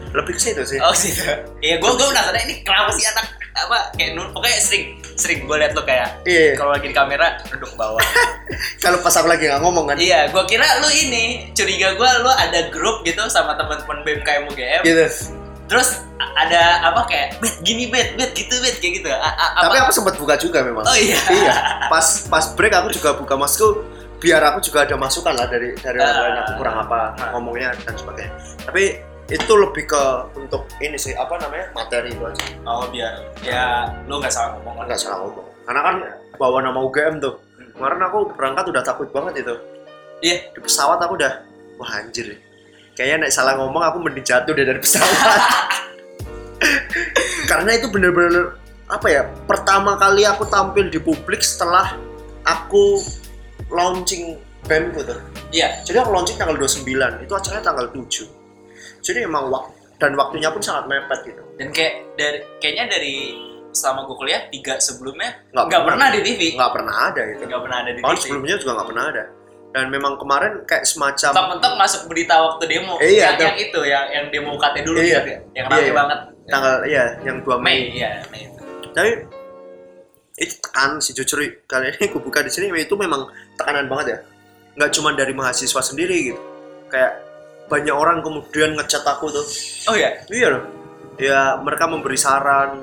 S1: Lebih ke situ sih.
S2: Oh sih. Iya, gue gue penasaran ini kenapa sih anak apa kayak nun pokoknya sering sering gue liat lo kayak
S1: Iya.
S2: kalau lagi di kamera duduk bawah. [laughs]
S1: Kalau pas aku lagi nggak ngomong kan.
S2: iya, gue kira lu ini curiga gue lu ada grup gitu sama teman-teman BMKM UGM.
S1: Gitu.
S2: Terus ada apa kayak bet gini bet bet gitu bet kayak gitu. A- a- apa?
S1: Tapi aku sempat buka juga memang.
S2: Oh iya.
S1: iya. Pas pas break aku juga buka masku biar aku juga ada masukan lah dari dari orang lain aku kurang apa
S2: Ah.
S1: ngomongnya dan sebagainya. Tapi itu lebih ke untuk ini sih apa namanya materi itu aja
S2: Oh biar ya lu nggak salah ngomong
S1: nggak salah ngomong karena kan bawa nama UGM tuh kemarin aku berangkat udah takut banget itu
S2: Iya.
S1: di pesawat aku udah wah anjir kayaknya naik salah ngomong aku mending jatuh deh dari pesawat [laughs] karena itu bener-bener apa ya pertama kali aku tampil di publik setelah aku launching BEM gitu
S2: Iya.
S1: jadi aku launching tanggal 29 itu acaranya tanggal 7 jadi emang waktu dan waktunya pun sangat mepet gitu
S2: Dan kayak dari kayaknya dari selama gue kuliah tiga sebelumnya
S1: Nggak pernah.
S2: pernah di TV.
S1: nggak pernah ada gitu
S2: Nggak pernah ada di TV.
S1: sebelumnya juga nggak pernah ada dan memang kemarin kayak semacam
S2: mentok-mentok masuk berita waktu demo.
S1: Eh, iya,
S2: yang, yang itu yang yang demo UKT dulu
S1: Iya.
S2: gitu ya. Yang rame
S1: Iya, iya.
S2: banget.
S1: Tanggal iya yang 2 Mei.
S2: Mei iya Mei itu.
S1: tapi itu tekan sih jujur kali ini aku buka di sini itu memang tekanan banget ya. Nggak cuma dari mahasiswa sendiri gitu. Kayak banyak orang kemudian ngecat aku tuh.
S2: Oh ya
S1: iya loh. Ya mereka memberi saran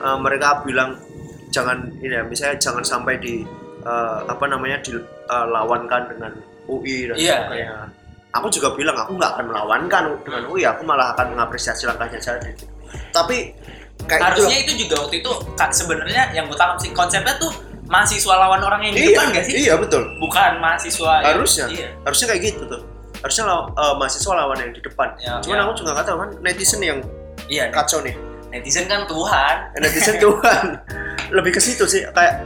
S1: eh, mereka bilang jangan ini ya misalnya jangan sampai di eh, apa namanya dilawankan dengan UI dan
S2: Iya,
S1: sebagainya. Aku juga bilang aku nggak akan melawankan dengan UI aku malah akan mengapresiasi langkahnya saja. Gitu. tapi kayak gitu
S2: harusnya itu juga waktu itu sebenarnya yang gue tangkap sih konsepnya tuh mahasiswa lawan orang yang di
S1: iya,
S2: depan gak sih?
S1: iya betul.
S2: Bukan mahasiswa yang-
S1: Harusnya.
S2: iya.
S1: Harusnya kayak gitu tuh. Harusnya law- eh, mahasiswa lawan yang di depan.
S2: Ya,
S1: cuman
S2: ya.
S1: aku juga nggak tahu kan netizen yang
S2: iya
S1: kacau nih.
S2: netizen kan Tuhan.
S1: Netizen Tuhan. [laughs] Lebih ke situ sih kayak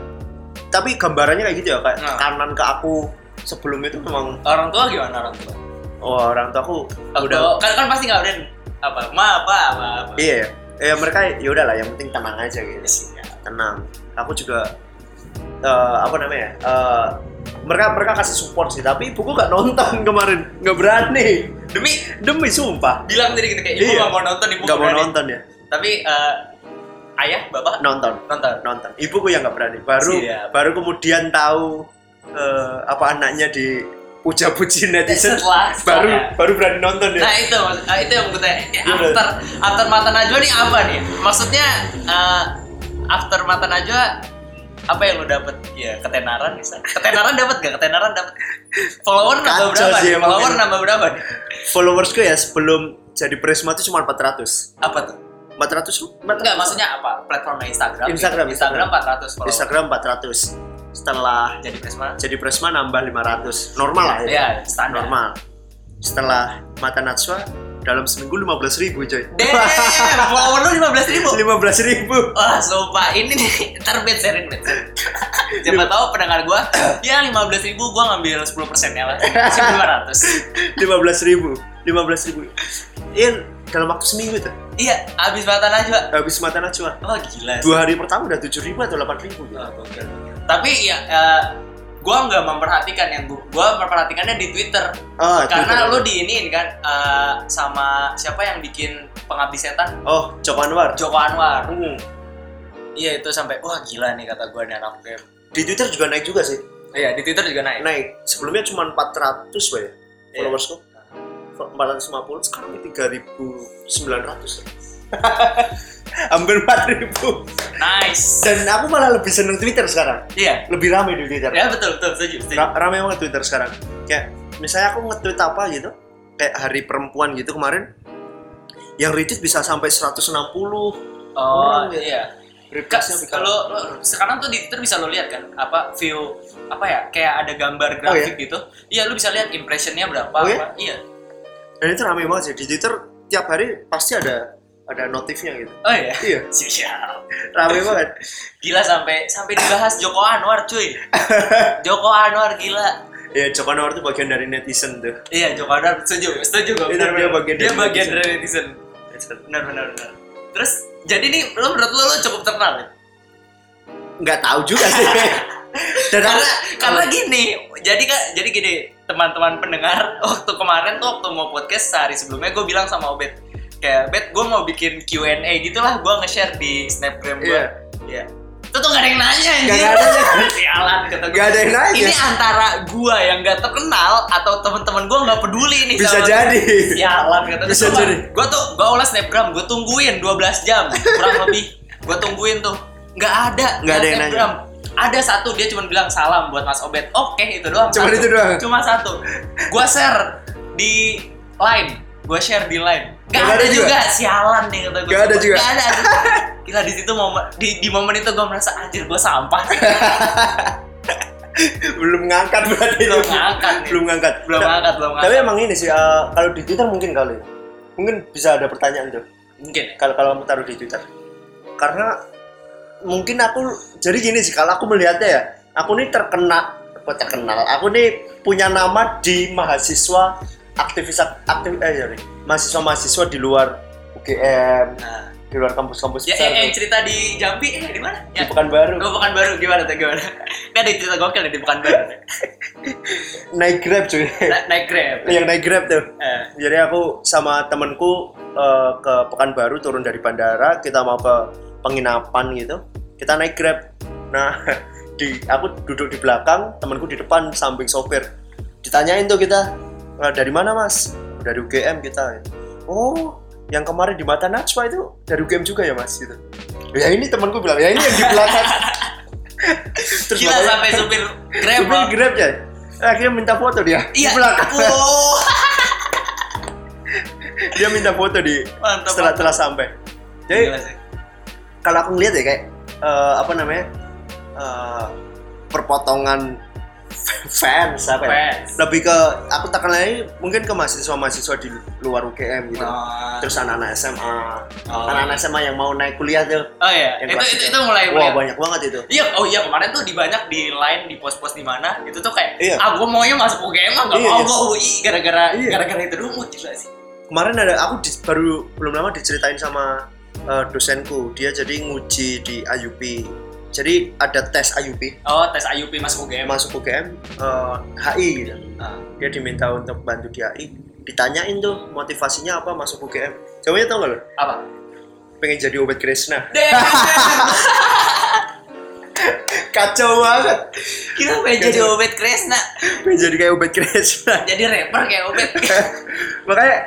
S1: tapi gambarannya kayak gitu ya kayak
S2: Nah.
S1: tekanan ke aku sebelum itu memang
S2: orang tua gimana orang tua?
S1: Oh orang tua aku udah
S2: kan kan pasti nggak udah apa? Ma apa apa apa.
S1: Iya ya mereka ya udahlah yang penting tenang aja gitu.
S2: Iya.
S1: tenang. Aku juga eh, apa namanya eh, mereka mereka kasih support sih tapi ibuku nggak nonton [laughs] kemarin. Nggak berani.
S2: Demi
S1: demi sumpah.
S2: Bilang tadi gitu kayak ibu
S1: Iya.
S2: nggak mau nonton ibu
S1: nggak mau
S2: berani.
S1: nonton ya.
S2: Tapi eh, ayah bapak
S1: nonton
S2: nonton
S1: nonton ibuku yang nggak berani baru
S2: Siap.
S1: baru kemudian tahu eh, apa anaknya di puja-puji netizen
S2: setelah
S1: baru
S2: setelah-
S1: baru berani nonton ya
S2: Nah itu, nah, itu yang gue tanya.
S1: Iya,
S2: after after mata najwa nih apa nih? Maksudnya eh, after mata najwa apa yang lo dapet? Ya ketenaran bisa. Ketenaran dapat gak? Ketenaran dapat. Follower nambah
S1: Kacau
S2: berapa?
S1: sih
S2: Follower nambah berapa?
S1: followersku ya sebelum jadi Prisma itu cuma 400
S2: Apa tuh?
S1: 400 lu?
S2: Enggak, maksudnya apa? Platformnya Instagram.
S1: Instagram,
S2: gitu. Instagram
S1: Instagram.
S2: 400 follower.
S1: Instagram 400 setelah
S2: Jadi Prisma.
S1: jadi Prisma nambah 500 normal lah ya
S2: Ya, standar.
S1: normal setelah Mata Najwa dalam seminggu 15 ribu coy
S2: Damn, follower lu 15 ribu.
S1: 15 ribu
S2: Wah, sumpah ini nih [laughs] ntar bet sharing bet. Siapa tahu pendengar gua, ya 15 ribu gua ngambil 10 persennya lah, 1500.
S1: 15 [laughs] ribu 15 ribu Iya dalam waktu seminggu tuh
S2: Iya, abis mata najwa.
S1: habis Mata Najwa
S2: Oh gila. sih.
S1: dua hari pertama udah 7 ribu atau 8 ribu gitu.
S2: Oh. Tapi ya, eh, gua nggak memperhatikan yang gua, gua memperhatikannya di Twitter.
S1: Oh,
S2: Karena
S1: Twitter.
S2: lu di ini kan eh, sama siapa yang bikin pengabdi setan?
S1: Oh, Joko Anwar.
S2: Joko Anwar.
S1: Hmm.
S2: Iya itu sampai wah gila nih kata gua nih anak game.
S1: Di Twitter juga naik juga sih.
S2: Iya di Twitter juga naik.
S1: Naik. Sebelumnya cuma 400 Pak ya.
S2: Iya.
S1: Followersku. 450 sekarang 3900. [laughs] Hampir 4000.
S2: Nice.
S1: Dan aku malah lebih seneng Twitter sekarang.
S2: Iya.
S1: Lebih rame di Twitter.
S2: Ya betul betul setuju. setuju.
S1: Ra- rame banget Twitter sekarang. Kayak misalnya aku nge-tweet apa gitu, kayak hari perempuan gitu kemarin, yang retweet bisa sampai 160.
S2: Oh
S1: Orang ya.
S2: iya.
S1: Bisa-
S2: Kalau lo- sekarang tuh di Twitter bisa lo lihat kan apa view apa ya kayak ada gambar grafik gitu. Iya lu bisa lihat impressionnya berapa.
S1: Oh, iya?
S2: apa. Iya.
S1: Dan itu rame banget sih di Twitter tiap hari pasti ada ada notifnya gitu
S2: Oh iya.
S1: iya [laughs]
S2: Siap.
S1: rame banget
S2: Gila sampai sampai dibahas Joko Anwar cuy. Joko Anwar gila.
S1: ya Joko Anwar itu bagian dari netizen tuh
S2: Iya Joko Anwar setuju setuju gue.
S1: Itu dia bagian
S2: dia
S1: dari
S2: bagian
S1: netizen.
S2: dari netizen. Benar benar benar. Terus jadi nih lo menurut lo, lo cukup terkenal ya?
S1: nggak tahu juga sih [laughs] dan
S2: karena karena gini jadi kak jadi gini teman-teman pendengar [laughs] waktu kemarin tuh waktu mau podcast sehari sebelumnya gue bilang sama Obet kayak Bet gue mau bikin Q&A gitulah gue nge-share di snapgram gue
S1: Iya.
S2: Iya. itu tuh gak ada yang nanya anjir
S1: Nggak ada yang nanya. [laughs]
S2: sialan kata gue
S1: Nggak ada yang nanya.
S2: ini antara gue yang gak terkenal atau teman-teman gue nggak peduli nih
S1: bisa
S2: sama
S1: jadi
S2: sialan kata
S1: Bisa jadi.
S2: gue tuh gue olah snapgram gue tungguin 12 jam kurang lebih gue tungguin tuh nggak ada
S1: Nggak ada yang nanya.
S2: Ada satu dia cuma bilang salam buat Mas Obet oke itu doang.
S1: Cuman
S2: satu.
S1: itu doang?
S2: cuma satu. Gue share di line. Gue share di line. Gak,
S1: Nggak
S2: ada, juga.
S1: juga?
S2: sialan nih kata gue
S1: Nggak ada juga?
S2: Gak ada, gila di situ momen di, di momen itu gue merasa anjir gue sampah. [laughs]
S1: Belum ngangkat berarti.
S2: Belum
S1: itu.
S2: ngangkat
S1: belum ngangkat.
S2: Belum
S1: Ta-
S2: ngangkat belum
S1: tapi
S2: ngangkat.
S1: emang ini sih eh, kalau di Twitter mungkin kali. Mungkin bisa ada pertanyaan tuh.
S2: Mungkin.
S1: Kalau kalau kamu taruh di Twitter. Karena mungkin aku jadi gini sih kalau aku melihatnya ya aku nih terkena apa terkenal aku nih punya nama di mahasiswa aktivis aktif eh sorry mahasiswa mahasiswa di luar UGM
S2: nah.
S1: di luar kampus-kampus
S2: ya
S1: besar
S2: yang, yang
S1: tuh.
S2: cerita di Jambi eh di mana
S1: di
S2: ya
S1: Pekanbaru
S2: Oh, bukan baru gimana tuh gimana? Ini ada cerita gokil nih di bukan baru. [laughs]
S1: naik grab cuy
S2: Na- naik grab.
S1: yang naik grab tuh
S2: Eh,
S1: jadi aku sama temenku eh, ke Pekanbaru turun dari bandara kita mau ke penginapan gitu kita naik grab nah [laughs] di aku duduk di belakang temanku di depan samping sopir ditanyain tuh kita "Eh, dari mana mas dari UGM kita oh yang kemarin di mata Najwa itu dari UGM juga ya mas gitu ya ini temanku bilang ya ini yang di belakang [laughs] terus
S2: gila
S1: bapaknya-
S2: sampai supir grab
S1: supir
S2: loh.
S1: grab ya akhirnya minta foto dia
S2: Iya.
S1: di belakang
S2: Wow. [laughs]
S1: dia minta foto di
S2: Mantap.
S1: setelah
S2: mantap.
S1: setelah sampai jadi
S2: Gila sih.
S1: Kalau aku ngeliat ya kayak eh, apa namanya eh, perpotongan fans apa ya
S2: Fans.
S1: lebih ke aku tak kenalnya mungkin ke mahasiswa-mahasiswa di luar UGM gitu
S2: Oh.
S1: terus anak-anak SMA
S2: Oh.
S1: anak-anak SMA yang mau naik kuliah tuh
S2: Oh iya, itu itu, itu mulai
S1: wah
S2: mulai.
S1: banyak banget itu
S2: Iya, oh iya kemarin tuh di banyak di line di pos-pos di mana itu tuh kayak
S1: Iya.
S2: ah gue maunya masuk UGM ah gak
S1: Iya,
S2: mau
S1: iya.
S2: gue UI gara-gara
S1: Iya.
S2: gara-gara itu dulu gila sih.
S1: kemarin ada aku di- baru belum lama diceritain sama eh, dosenku. Dia jadi nguji di IUP jadi ada tes IUP
S2: Oh tes IUP masuk UGM.
S1: masuk UGM eh, HI gitu
S2: Ah.
S1: dia diminta untuk bantu di HI ditanyain tuh motivasinya apa masuk UGM jawabnya tau gak lo?
S2: Apa?
S1: pengen jadi Obet Krishna [laughs] kacau banget.
S2: Kita pengen jadi Obet Kresna,
S1: pengen jadi kayak Obet Krishna
S2: jadi rapper kayak Obet. [laughs]
S1: makanya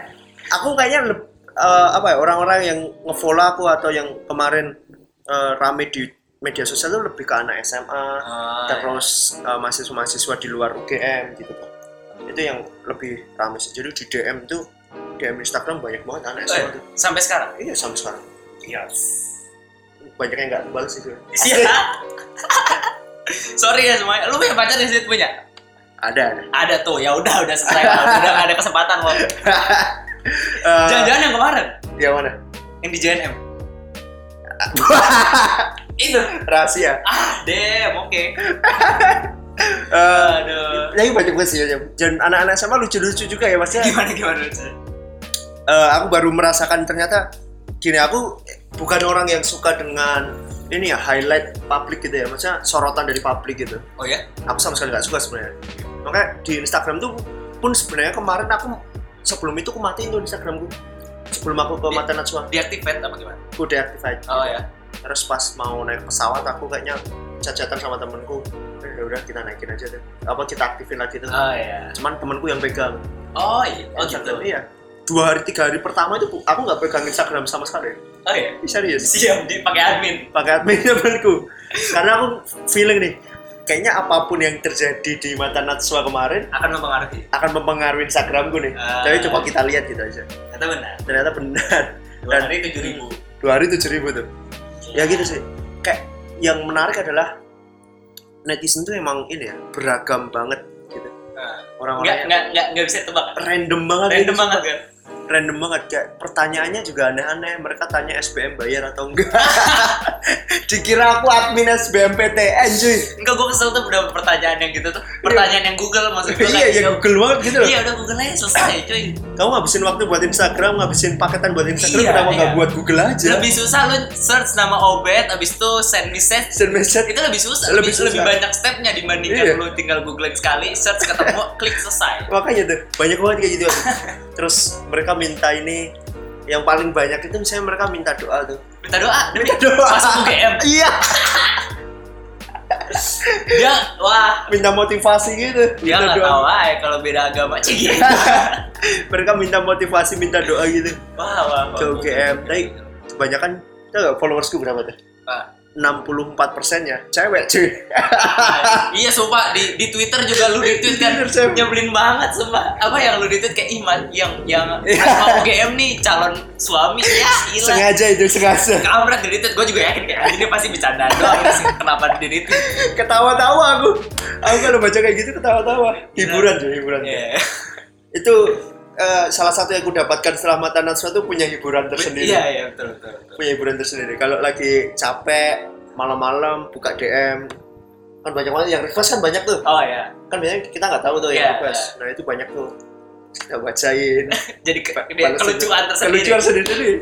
S1: aku kayaknya eh, apa ya orang-orang yang ngefollow aku atau yang kemarin eh, rame di media sosial itu lebih ke anak SMA
S2: Oh,
S1: terus eh, mahasiswa-mahasiswa di luar UGM gitu itu yang lebih rame sih jadi di DM tuh DM Instagram banyak banget anak
S2: Oh,
S1: SMA
S2: iya.
S1: tuh
S2: sampai sekarang.
S1: iya sampai sekarang
S2: Yes.
S1: banyak yang nggak balas itu
S2: Iya. [laughs] Sorry ya semuanya. Lu punya pacar di situ punya?
S1: ada ada
S2: Ada tuh. Ya udah udah selesai. udah gak ada kesempatan loh. [laughs]
S1: Eh,
S2: Jangan-jangan yang kemarin
S1: yang mana
S2: yang di JNM. [laughs] Itu.
S1: rahasia
S2: Ah, damn, oke. [laughs]
S1: Eh,
S2: Aduh.
S1: Tapi banyak banget sih. Dan anak-anak SMA lucu-lucu juga ya maksudnya.
S2: Gimana gimana lucu?
S1: eh, aku baru merasakan ternyata gini aku bukan orang yang suka dengan ini ya highlight publik gitu ya maksudnya sorotan dari publik gitu
S2: Oh ya?
S1: aku sama sekali nggak suka sebenarnya makanya di Instagram tuh pun sebenarnya kemarin aku sebelum itu aku matiin tuh Instagramku sebelum aku ke mata Najwa
S2: Deactivate apa gimana?
S1: aku deactivate
S2: Oh ya.
S1: terus pas mau naik pesawat aku kayaknya cacatan sama temenku eh, ya udah kita naikin aja deh apa kita aktifin lagi tuh
S2: Oh ya.
S1: cuman temenku yang pegang
S2: Oh iya. Oh gitu.
S1: iya dua hari tiga hari pertama itu aku nggak pegang Instagram sama sekali
S2: Oh iya.
S1: Serius
S2: Siap dipakai admin.
S1: pakai admin [laughs] temanku karena aku feeling nih kayaknya apa pun yang terjadi di mata Natsua kemarin
S2: Akan mempengaruhi.
S1: akan mempengaruhi Instagramku nih
S2: Ah.
S1: jadi coba kita lihat gitu aja
S2: Kata benar.
S1: ternyata benar
S2: Dua
S1: Dan-
S2: hari tujuh ribu.
S1: dua hari tujuh ribu tuh ya gitu sih kayak yang menarik adalah netizen tuh emang ini ya beragam banget gitu
S2: Nggak,
S1: orang-orang
S2: nggak, nggak, nggak bisa tebak.
S1: random banget
S2: Random
S1: gitu,
S2: banget kan?
S1: Random banget kayak pertanyaannya juga aneh-aneh mereka tanya SBM bayar atau enggak [laughs] dikira aku admin SBMPTN cuy
S2: Enggak, gue kesel tuh udah pertanyaan yang gitu tuh. Pertanyaan yang Google maksud gue.
S1: iya ya Google banget gitu loh
S2: Iya, udah Google aja selesai, cuy.
S1: kamu ngabisin waktu buat Instagram ngabisin paketan buat Instagram
S2: Iya,
S1: kenapa
S2: iya.
S1: buat Google aja
S2: Lebih susah lu search nama Obed, abis itu send message.
S1: send message
S2: Itu lebih susah,
S1: Lebih
S2: lebih,
S1: susah.
S2: lebih banyak stepnya dibandingkan
S1: Iya.
S2: lu tinggal googling sekali, search ketemu, klik selesai.
S1: makanya tuh banyak banget kayak gitu [laughs] terus mereka minta ini yang paling banyak itu misalnya mereka minta doa tuh.
S2: Minta doa, [laughs]
S1: minta doa.
S2: Masuk UGM. [laughs]
S1: iya.
S2: Dia, wah,
S1: minta motivasi gitu.
S2: Dia nggak
S1: doa.
S2: tahu aja kalau beda agama cik gitu. [laughs]
S1: mereka minta motivasi minta doa gitu.
S2: Wah, wah, wah.
S1: ke UGM tapi kebanyakan tau gak followersku berapa tuh?
S2: Ah.
S1: 64 persennya. Cewek cuy.
S2: Iya sumpah. Di, di Twitter juga lu di tweet kan nyebelin banget sumpah. Apa yang lu di tweet? Kayak iman yang yang
S1: Iya.
S2: mau UGM nih calon suami ya gila.
S1: Sengaja itu sengaja.
S2: Kampret di tweet gue juga yakin kayak "Ah, ini pasti bercanda doang sih kenapa di tweet
S1: ketawa-tawa aku. Aku kalau baca kayak gitu ketawa-tawa. Hiburan cuy hiburan
S2: Iya.
S1: itu eh, salah satu yang aku dapatkan setelah mata Najwa tuh punya hiburan tersendiri.
S2: iya iya betul betul, betul.
S1: punya hiburan tersendiri. Kalau lagi capek malam-malam buka DM kan banyak banget. Yang request kan banyak tuh.
S2: Oh ya
S1: kan biasanya kita nggak tahu tuh
S2: Iya,
S1: yang request nah itu banyak tuh. Kita bacain. [laughs]
S2: Jadi ke, kelucuan
S1: sendiri.
S2: tersendiri.
S1: Kelucuan sendiri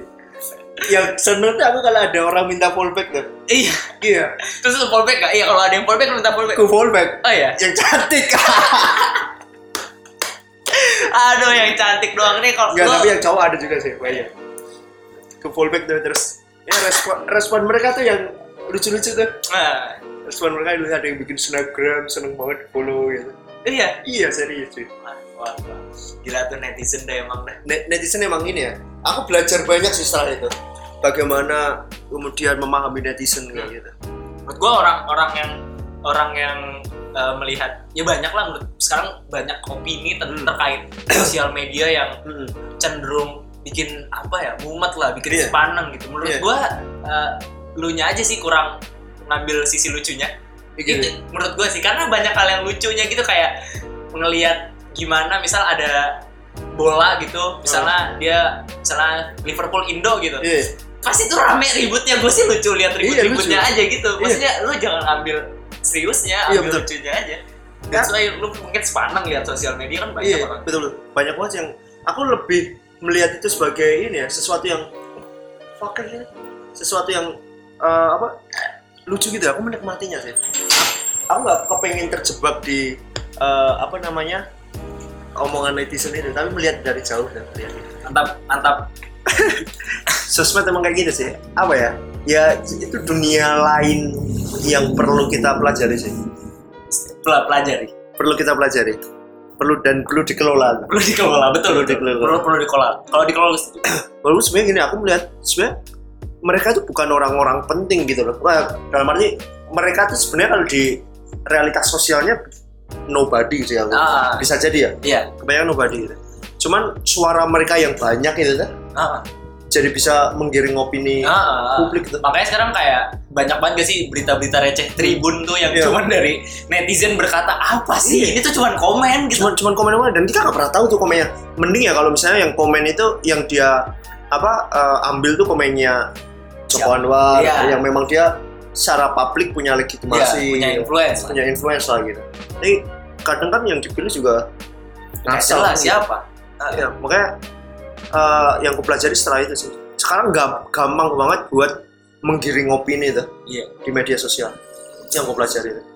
S1: yang seneng tuh aku kalau ada orang minta fallback tuh.
S2: Iya.
S1: Iya.
S2: Terus lu fallback gak? iya kalau ada yang fallback minta fallback
S1: aku fallback
S2: oh iya.
S1: Yang cantik [laughs]
S2: aduh yang cantik doang. Nih kalau
S1: Enggak, tapi yang cowok ada juga sih banyak ke fallback tuh terus. Ya respon respon mereka tuh yang lucu-lucu tuh.
S2: Nah,
S1: respon mereka dulu ada yang bikin snapgram seneng banget follow gitu
S2: iya?
S1: Iya serius cuy.
S2: Wah, wah, wah. Gila tuh netizen deh emang.
S1: Net- netizen emang ini ya. Aku belajar banyak sih setelah itu. Bagaimana kemudian memahami netizen kayak gitu.
S2: Menurut gua orang-orang yang orang yang uh, melihat ya banyak lah menurut sekarang banyak opini ter-
S1: Hmm.
S2: terkait [clears throat] sosial media yang
S1: Mm-mm.
S2: cenderung bikin apa ya mumet lah bikin
S1: Iya.
S2: sepaneng gitu. Menurut
S1: Iya.
S2: gua uh, lu nya aja sih kurang ngambil sisi lucunya.
S1: Gitu.
S2: Itu menurut gua sih karena banyak hal yang lucunya gitu kayak ngelihat gimana misal ada bola gitu misalnya dia misalnya Liverpool Indo gitu
S1: Iya.
S2: pasti tuh rame ributnya gue sih lucu lihat
S1: Iya,
S2: ribut-ributnya
S1: lucu.
S2: aja gitu maksudnya lu jangan ambil seriusnya
S1: Iya,
S2: ambil
S1: betul.
S2: lucunya aja That's why lu mungkin sepaneng lihat sosial media kan banyak
S1: Iya,
S2: orang
S1: betul betul. Banyak banget yang aku lebih melihat itu sebagai ini ya, sesuatu yang fucking gitu. Sesuatu yang eh, apa? lucu gitu. Aku menikmatinya sih. Aku nggak kepengen terjebak di eh, apa namanya? omongan netizen itu, tapi melihat dari jauh dan melihat
S2: mantap mantap [laughs]
S1: Sosmed emang kayak gitu sih. Apa ya? Ya itu dunia lain yang perlu kita pelajari sih.
S2: Pel- pelajari
S1: Perlu kita pelajari. Perlu dan perlu dikelola.
S2: perlu dikelola betul
S1: Perlu
S2: betul
S1: dikelola.
S2: perlu perlu dikelola kalau dikelola [clears throat]
S1: Lalu sebenarnya gini, aku melihat sebenarnya mereka itu bukan orang-orang penting gitu loh. Dalam arti mereka tuh sebenarnya kalau di realitas sosialnya nobody sih aku.
S2: ah
S1: Bisa jadi ya,
S2: iya
S1: kebanyakan nobody gitu. Cuman suara mereka yang banyak gitu tuh,
S2: ah
S1: jadi bisa menggiring opini
S2: ah, ah.
S1: publik gitu.
S2: makanya sekarang kayak banyak banget gak sih berita-berita receh tribun tuh yang
S1: Iya.
S2: cuman dari netizen berkata apa sih
S1: Iya.
S2: ini tuh cuman komen gitu
S1: Cuman cuman komen-komen dan kita nggak pernah tahu tuh komennya. Mending ya kalau misalnya yang komen itu yang dia apa eh, ambil tuh komennya Joko
S2: Siap.
S1: Anwar
S2: Iya.
S1: yang memang dia secara publik punya
S2: Iya,
S1: legitimasi
S2: punya influence lah.
S1: punya influence lah gitu. Jadi kadang kan yang dipilih juga
S2: Nggak
S1: ngasal
S2: jelas
S1: gitu.
S2: siapa Ah,
S1: Ya, makanya eh, yang aku pelajari setelah itu sih. Sekarang gam- gampang banget buat menggiring opini tuh
S2: iya
S1: di media sosial. Itu yang aku pelajari. tuh.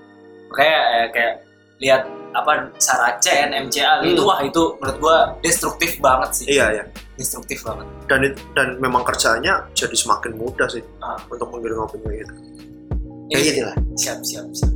S2: kayak eh, kayak lihat apa Saracen, MCA
S1: Hmm.
S2: wah itu menurut gua destruktif banget sih
S1: Iya ya.
S2: destruktif banget
S1: Dan dan memang kerjaannya jadi semakin mudah sih
S2: Ah.
S1: untuk menggiring opini gitu.
S2: Ini-
S1: Kayak gitu lah.
S2: siap siap siap